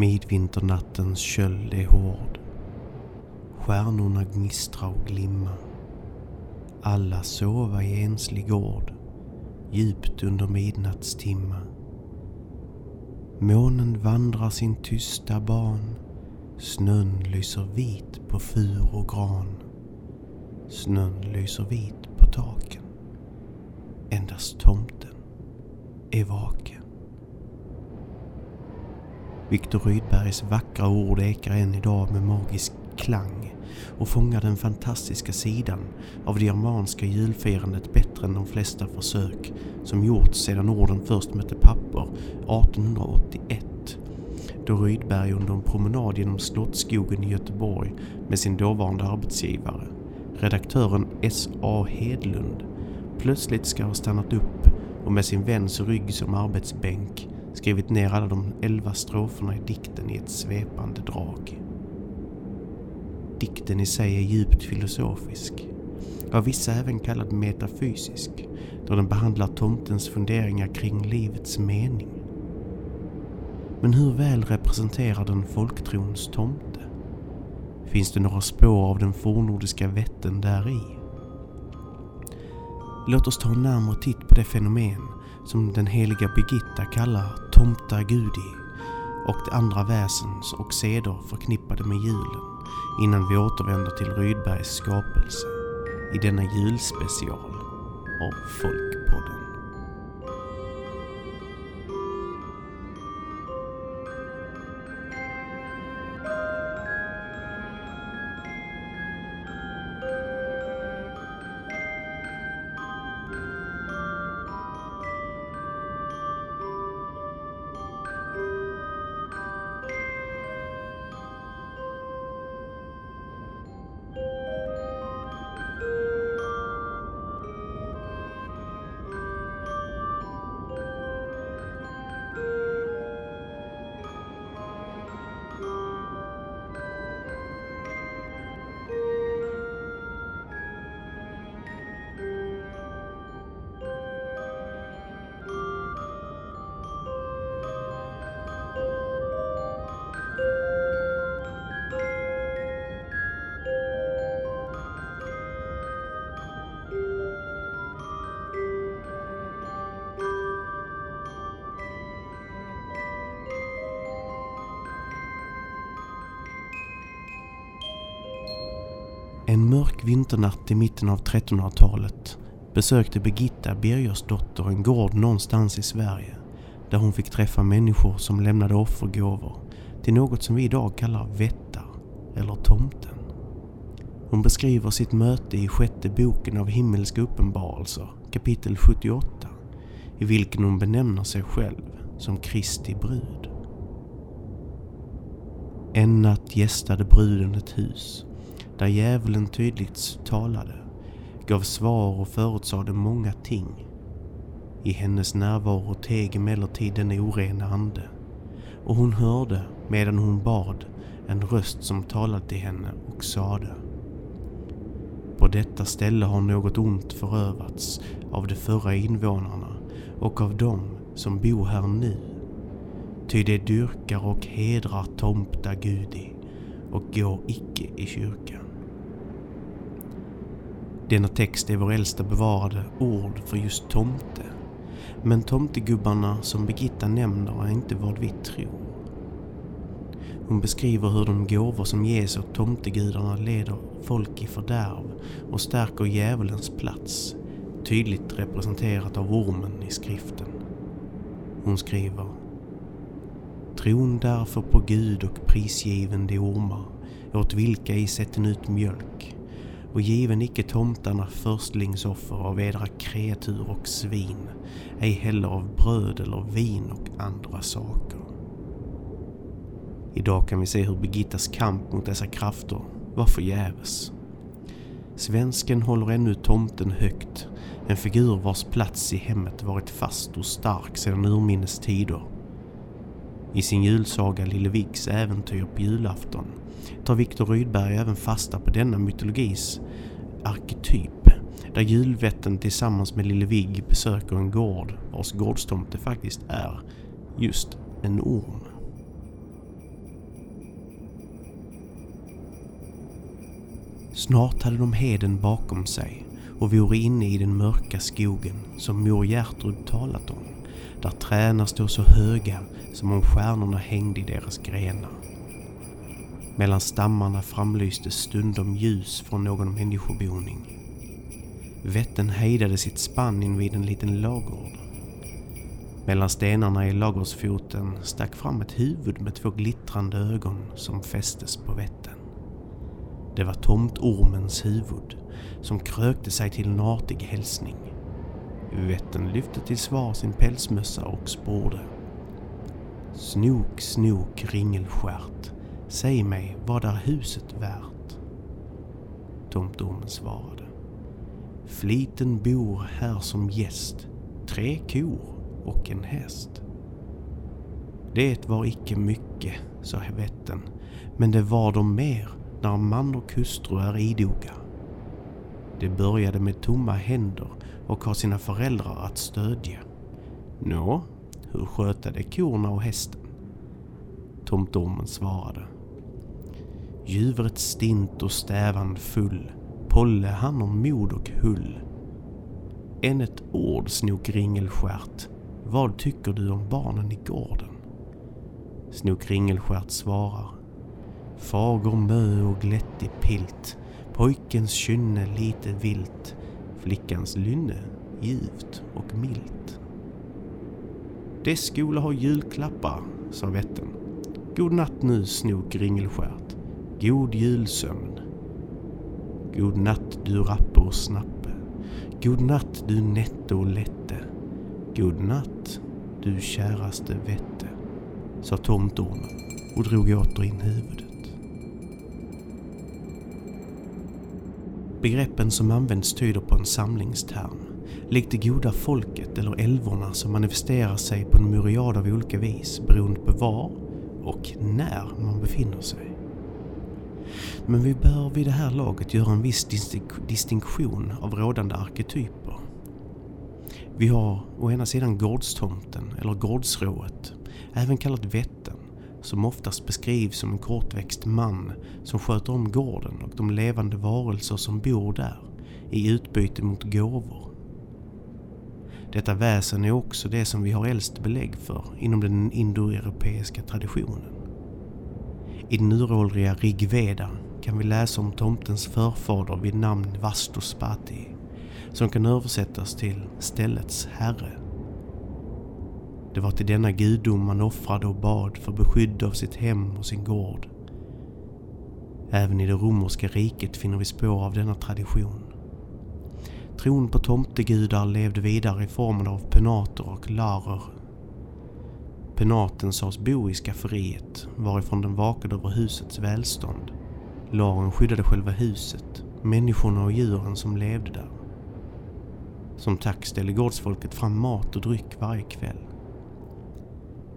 Midvinternattens köld är hård. Stjärnorna gnistra och glimma. Alla sova i enslig gård, djupt under midnattstimma. Månen vandrar sin tysta ban. Snön lyser vit på fur och gran. Snön lyser vit på taken. Endast tomten är vaken. Viktor Rydbergs vackra ord ekar än idag med magisk klang och fångar den fantastiska sidan av det germanska julfirandet bättre än de flesta försök som gjorts sedan orden först mötte papper 1881 då Rydberg under en promenad genom Slottsskogen i Göteborg med sin dåvarande arbetsgivare, redaktören S.A. Hedlund, plötsligt ska ha stannat upp och med sin väns rygg som arbetsbänk skrivit ner alla de elva stroferna i dikten i ett svepande drag. Dikten i sig är djupt filosofisk, av vissa även kallad metafysisk, då den behandlar tomtens funderingar kring livets mening. Men hur väl representerar den folktrons tomte? Finns det några spår av den fornordiska vätten där i? Låt oss ta en närmare titt på det fenomen som den heliga Birgitta kallar Tomta Gudi och de andra väsens och seder förknippade med julen innan vi återvänder till Rydbergs skapelse i denna julspecial av Folkpodden. Vinternatt i mitten av 1300-talet besökte Birgitta Birgersdotter en gård någonstans i Sverige där hon fick träffa människor som lämnade offergåvor till något som vi idag kallar vättar eller tomten. Hon beskriver sitt möte i sjätte boken av Himmelska uppenbarelser kapitel 78 i vilken hon benämner sig själv som Kristi brud. En natt gästade bruden ett hus där djävulen tydligt talade, gav svar och förutsade många ting. I hennes närvaro teg emellertid den orena ande och hon hörde medan hon bad en röst som talade till henne och sade På detta ställe har något ont förövats av de förra invånarna och av dem som bor här nu. Ty de dyrkar och hedrar Tomta Gudi och går icke i kyrkan. Denna text är vår äldsta bevarade ord för just tomte. Men tomtegubbarna som Birgitta nämner är inte vad vi tror. Hon beskriver hur de gåvor som ges åt tomtegudarna leder folk i fördärv och stärker djävulens plats, tydligt representerat av ormen i skriften. Hon skriver Tron därför på Gud och prisgiven de ormar, åt vilka i sätten ut mjölk, och given icke tomtarna förstlingsoffer av edra kreatur och svin, ej heller av bröd eller vin och andra saker. Idag kan vi se hur Birgittas kamp mot dessa krafter var förgäves. Svensken håller ännu tomten högt, en figur vars plats i hemmet varit fast och stark sedan urminnes tider. I sin julsaga Lille Vicks äventyr på julafton tar Viktor Rydberg även fasta på denna mytologis arketyp där julvätten tillsammans med Lille Vigg besöker en gård vars gårdstomte faktiskt är just en orm. Snart hade de heden bakom sig och vore inne i den mörka skogen som mor Gertrud talat om där träna stod så höga som om stjärnorna hängde i deras grenar. Mellan stammarna framlyste stundom ljus från någon människoboning. Vätten hejdade sitt spann invid en liten lagård. Mellan stenarna i lagårdsfoten stack fram ett huvud med två glittrande ögon som fästes på vätten. Det var tomtormens huvud som krökte sig till en artig hälsning. Vätten lyfte till svar sin pälsmössa och sporde. Snok, snok, ringelstjärt. Säg mig, vad är huset värt? Tomtormen svarade. Fliten bor här som gäst, tre kor och en häst. Det var icke mycket, sa vätten, men det var de mer när man och hustru är idoga. Det började med tomma händer och har sina föräldrar att stödja. Nå, hur sköta de korna och hästen? Tomtormen svarade. Djuret stint och stävan full, Polle han om mod och hull. Än ett ord, snok Ringelstjärt. Vad tycker du om barnen i gården? Snok Ringelstjärt svarar. Fager mö och glättig pilt. Pojkens kynne lite vilt. Flickans lynne ljuvt och milt. Dess skola har julklappar, sa vätten. God natt nu, snok Ringelstjärt. God julsömn. God natt du rappe och snappe. God natt du nätte och lätte. God natt du käraste vette, sa tomtornen och drog åter in huvudet. Begreppen som används tyder på en samlingsterm, likt det goda folket eller älvorna som manifesterar sig på en myriad av olika vis beroende på var och när man befinner sig. Men vi bör vid det här laget göra en viss distinktion av rådande arketyper. Vi har å ena sidan gårdstomten eller gårdsrået, även kallat vätten, som oftast beskrivs som en kortväxt man som sköter om gården och de levande varelser som bor där i utbyte mot gåvor. Detta väsen är också det som vi har äldst belägg för inom den indoeuropeiska traditionen. I den uråldriga Rigveda kan vi läsa om tomtens förfader vid namn Vastuspati som kan översättas till ställets herre. Det var till denna gudom man offrade och bad för beskydd av sitt hem och sin gård. Även i det romerska riket finner vi spår av denna tradition. Tron på tomtegudar levde vidare i formen av penater och larer. Penaten sades bo i skafferiet varifrån den vakade över husets välstånd. Laren skyddade själva huset, människorna och djuren som levde där. Som tack ställde gårdsfolket fram mat och dryck varje kväll.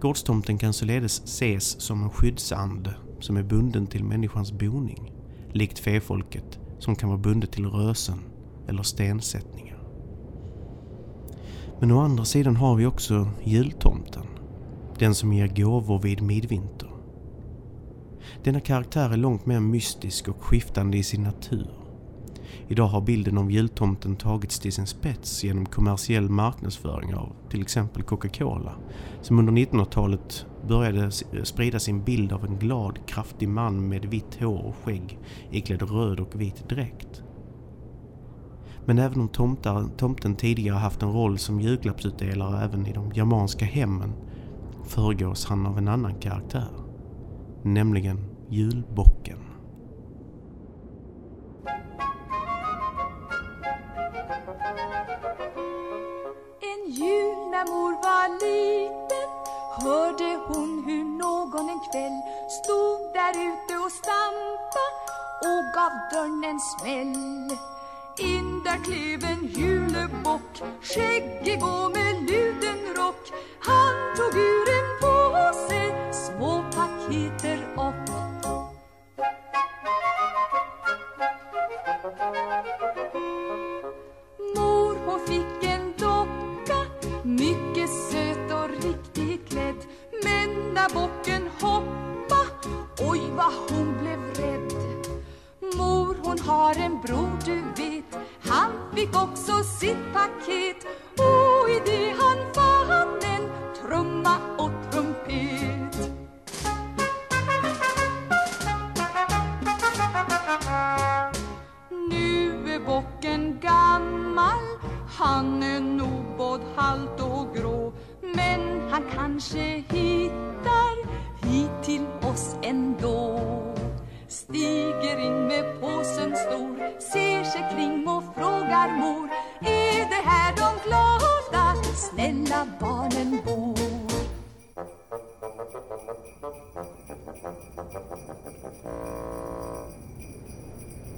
Gårdstomten kan således ses som en skyddsande som är bunden till människans boning, likt fefolket som kan vara bundet till rösen eller stensättningar. Men å andra sidan har vi också jultomten, den som ger gåvor vid midvinter. Denna karaktär är långt mer mystisk och skiftande i sin natur. Idag har bilden av jultomten tagits till sin spets genom kommersiell marknadsföring av till exempel Coca-Cola som under 1900-talet började sprida sin bild av en glad, kraftig man med vitt hår och skägg iklädd röd och vit dräkt. Men även om tomtar, tomten tidigare haft en roll som julklappsutdelare även i de germanska hemmen föregås han av en annan karaktär nämligen julbocken. Dörren en smäll. In där klev en julebock, skäggig och med luden rock. Han tog ur en påse små paketer och Mor hon fick en docka. Mycket söt och riktigt klädd. Men när bocken hoppa oj vad hon har en bror du vet. Han fick också sitt paket. Och i det han fann en trumma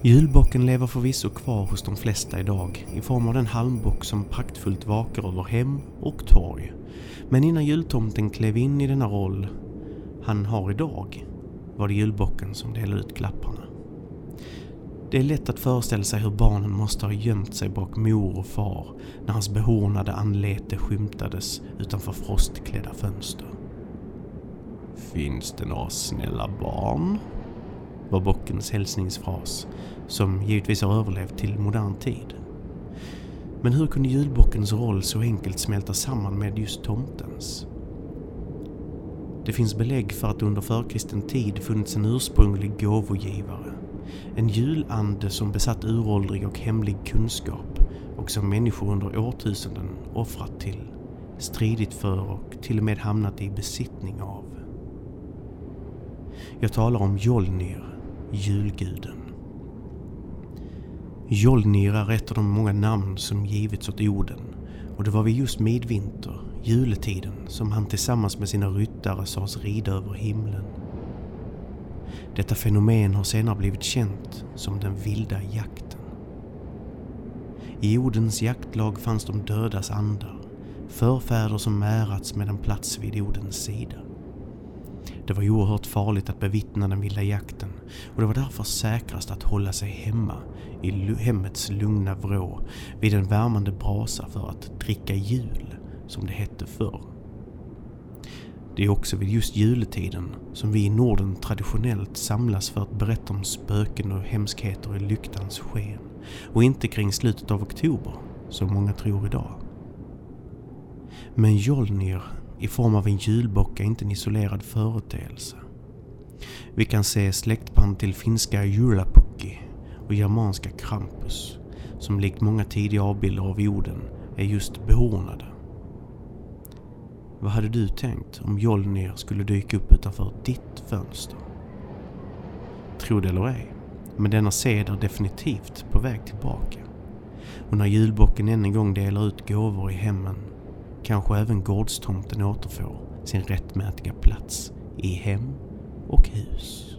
Julbocken lever förvisso kvar hos de flesta idag i form av den halmbock som praktfullt vakar över hem och torg. Men innan jultomten klev in i denna roll han har idag var det julbocken som delade ut klapparna. Det är lätt att föreställa sig hur barnen måste ha gömt sig bak mor och far när hans behornade anlete skymtades utanför frostklädda fönster. Finns det några snälla barn? Var bockens hälsningsfras som givetvis har överlevt till modern tid. Men hur kunde julbockens roll så enkelt smälta samman med just tomtens? Det finns belägg för att under förkristen tid funnits en ursprunglig gåvogivare. En julande som besatt uråldrig och hemlig kunskap och som människor under årtusenden offrat till, stridit för och till och med hamnat i besittning av. Jag talar om Jolnir, julguden. Jolnir är ett av de många namn som givits åt Oden och det var vid just midvinter, juletiden, som han tillsammans med sina ryttare sades rida över himlen. Detta fenomen har senare blivit känt som den vilda jakten. I Odens jaktlag fanns de dödas andar, förfäder som ärats med en plats vid Odens sida. Det var oerhört farligt att bevittna den vilda jakten och det var därför säkrast att hålla sig hemma i hemmets lugna vrå vid en värmande brasa för att dricka jul, som det hette förr. Det är också vid just juletiden som vi i Norden traditionellt samlas för att berätta om spöken och hemskheter i lyktans sken och inte kring slutet av oktober, som många tror idag. Men Jolnir i form av en julbock är inte en isolerad företeelse. Vi kan se släktband till finska Julapukki och germanska Krampus som likt många tidiga avbilder av jorden är just behornade. Vad hade du tänkt om Jolnir skulle dyka upp utanför ditt fönster? Tro det eller ej, men denna sed är definitivt på väg tillbaka. Och när julbocken än en gång delar ut gåvor i hemmen kanske även gårdstomten återfår sin rättmätiga plats i hem och hus.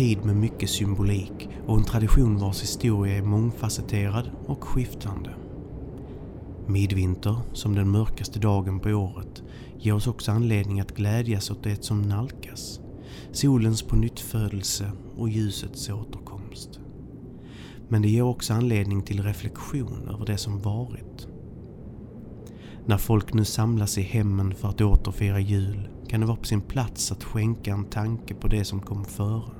Tid med mycket symbolik och en tradition vars historia är mångfacetterad och skiftande. Midvinter, som den mörkaste dagen på året, ger oss också anledning att glädjas åt det som nalkas. Solens på och ljusets återkomst. Men det ger också anledning till reflektion över det som varit. När folk nu samlas i hemmen för att återfira jul kan det vara på sin plats att skänka en tanke på det som kom före.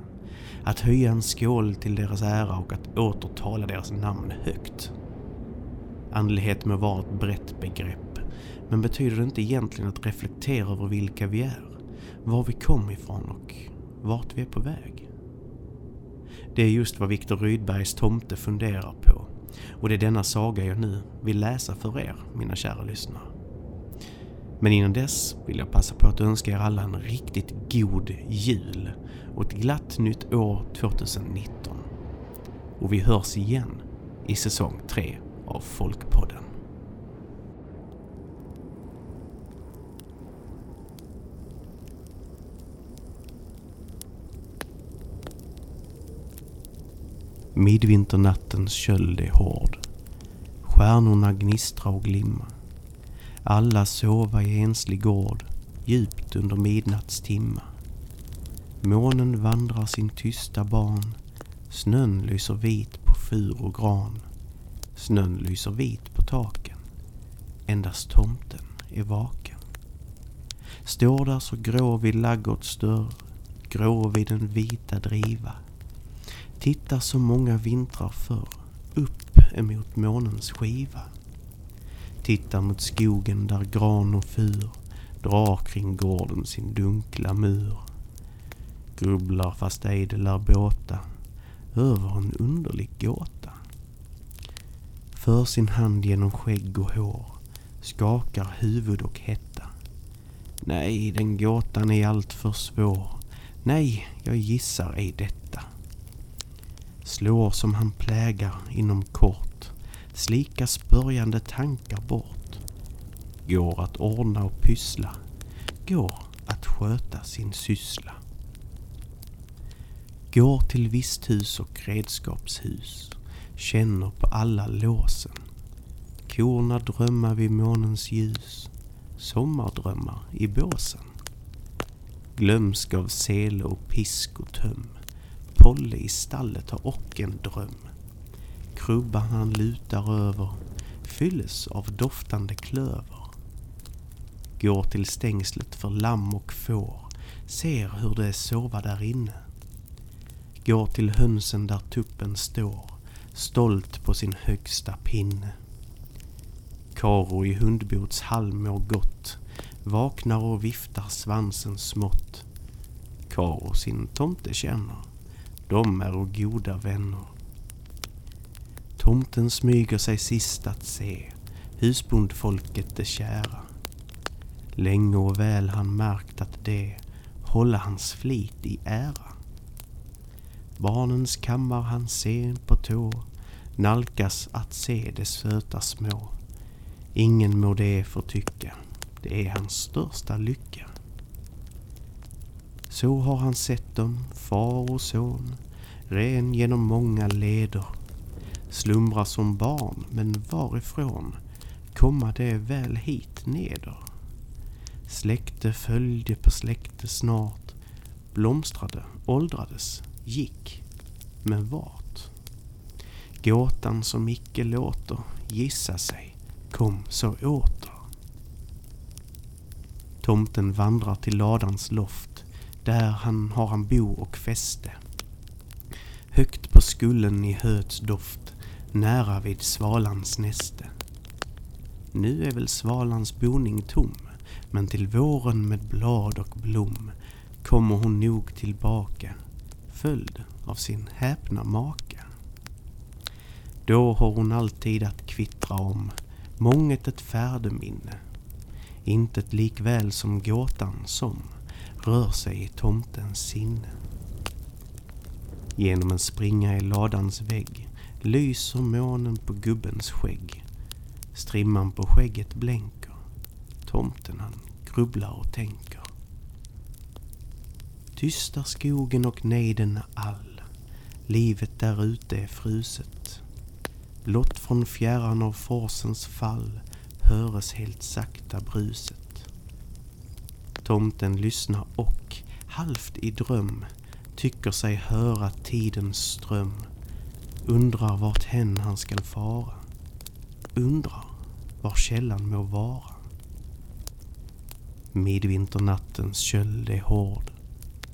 Att höja en skål till deras ära och att återtala deras namn högt. Andlighet må vara ett brett begrepp, men betyder det inte egentligen att reflektera över vilka vi är, var vi kom ifrån och vart vi är på väg? Det är just vad Viktor Rydbergs tomte funderar på och det är denna saga jag nu vill läsa för er, mina kära lyssnare. Men innan dess vill jag passa på att önska er alla en riktigt god jul och ett glatt nytt år 2019. Och vi hörs igen i säsong 3 av Folkpodden. Midvinternattens köld är hård. Stjärnorna gnistra och glimma. Alla sova i enslig gård, djupt under midnattstimma. Månen vandrar sin tysta ban. Snön lyser vit på fur och gran. Snön lyser vit på taken. Endast tomten är vaken. Står där så grå vid laggårds dörr, grå vid den vita driva. Tittar så många vintrar förr, upp emot månens skiva. Tittar mot skogen där gran och fur drar kring gården sin dunkla mur. Grubblar fast ej det lär båta över en underlig gåta. För sin hand genom skägg och hår, skakar huvud och hetta. Nej, den gåtan är allt för svår. Nej, jag gissar ej detta. Slår som han plägar inom kort, slika spörjande tankar bort. Går att ordna och pyssla, går att sköta sin syssla. Går till visthus och redskapshus känner på alla låsen. Korna drömma vid månens ljus, sommardrömmar i båsen. Glömsk av sele och pisk och töm. Polle i stallet har och en dröm. Krubban han lutar över fylles av doftande klöver. Går till stängslet för lamm och får, ser hur det är sova där inne. Går till hönsen där tuppen står, stolt på sin högsta pinne. Karo i hundbots hall mår gott, vaknar och viftar svansen smått. Karo sin tomte känner, de är och goda vänner. Tomten smyger sig sist att se, husbondfolket det kära. Länge och väl han märkt att det hålla hans flit i ära. Barnens kammar han sen på tå, nalkas att se de söta små. Ingen må det förtycka, det är hans största lycka. Så har han sett dem, far och son, ren genom många leder. Slumra som barn, men varifrån komma det väl hit neder? Släkte följde på släkte snart, blomstrade, åldrades, gick. Men vart? Gåtan som icke låter gissa sig kom så åter. Tomten vandrar till ladans loft. Där han har han bo och fäste. Högt på skullen i höets doft, nära vid svalans näste. Nu är väl svalans boning tom, men till våren med blad och blom kommer hon nog tillbaka, följd av sin häpna maka. Då har hon alltid att kvittra om månget ett färdeminne. Intet likväl som gåtan som rör sig i tomtens sinne. Genom en springa i ladans vägg lyser månen på gubbens skägg. Strimman på skägget blänker. Tomten han grubblar och tänker. Tystar skogen och nejden all. Livet där ute är fruset. Blott från fjärran av forsens fall höres helt sakta bruset. Tomten lyssnar och, halvt i dröm, tycker sig höra tidens ström. Undrar vart hen han skall fara. Undrar var källan må vara. Midvinternattens köld är hård.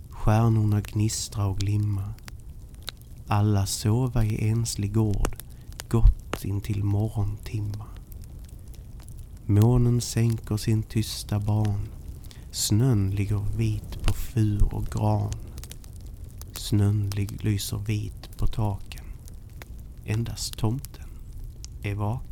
Stjärnorna gnistra och glimma. Alla sova i enslig gård gott intill morgontimma. Månen sänker sin tysta ban. Snön ligger vit på fur och gran. Snön lyser vit på tak Endast tomten är vaken.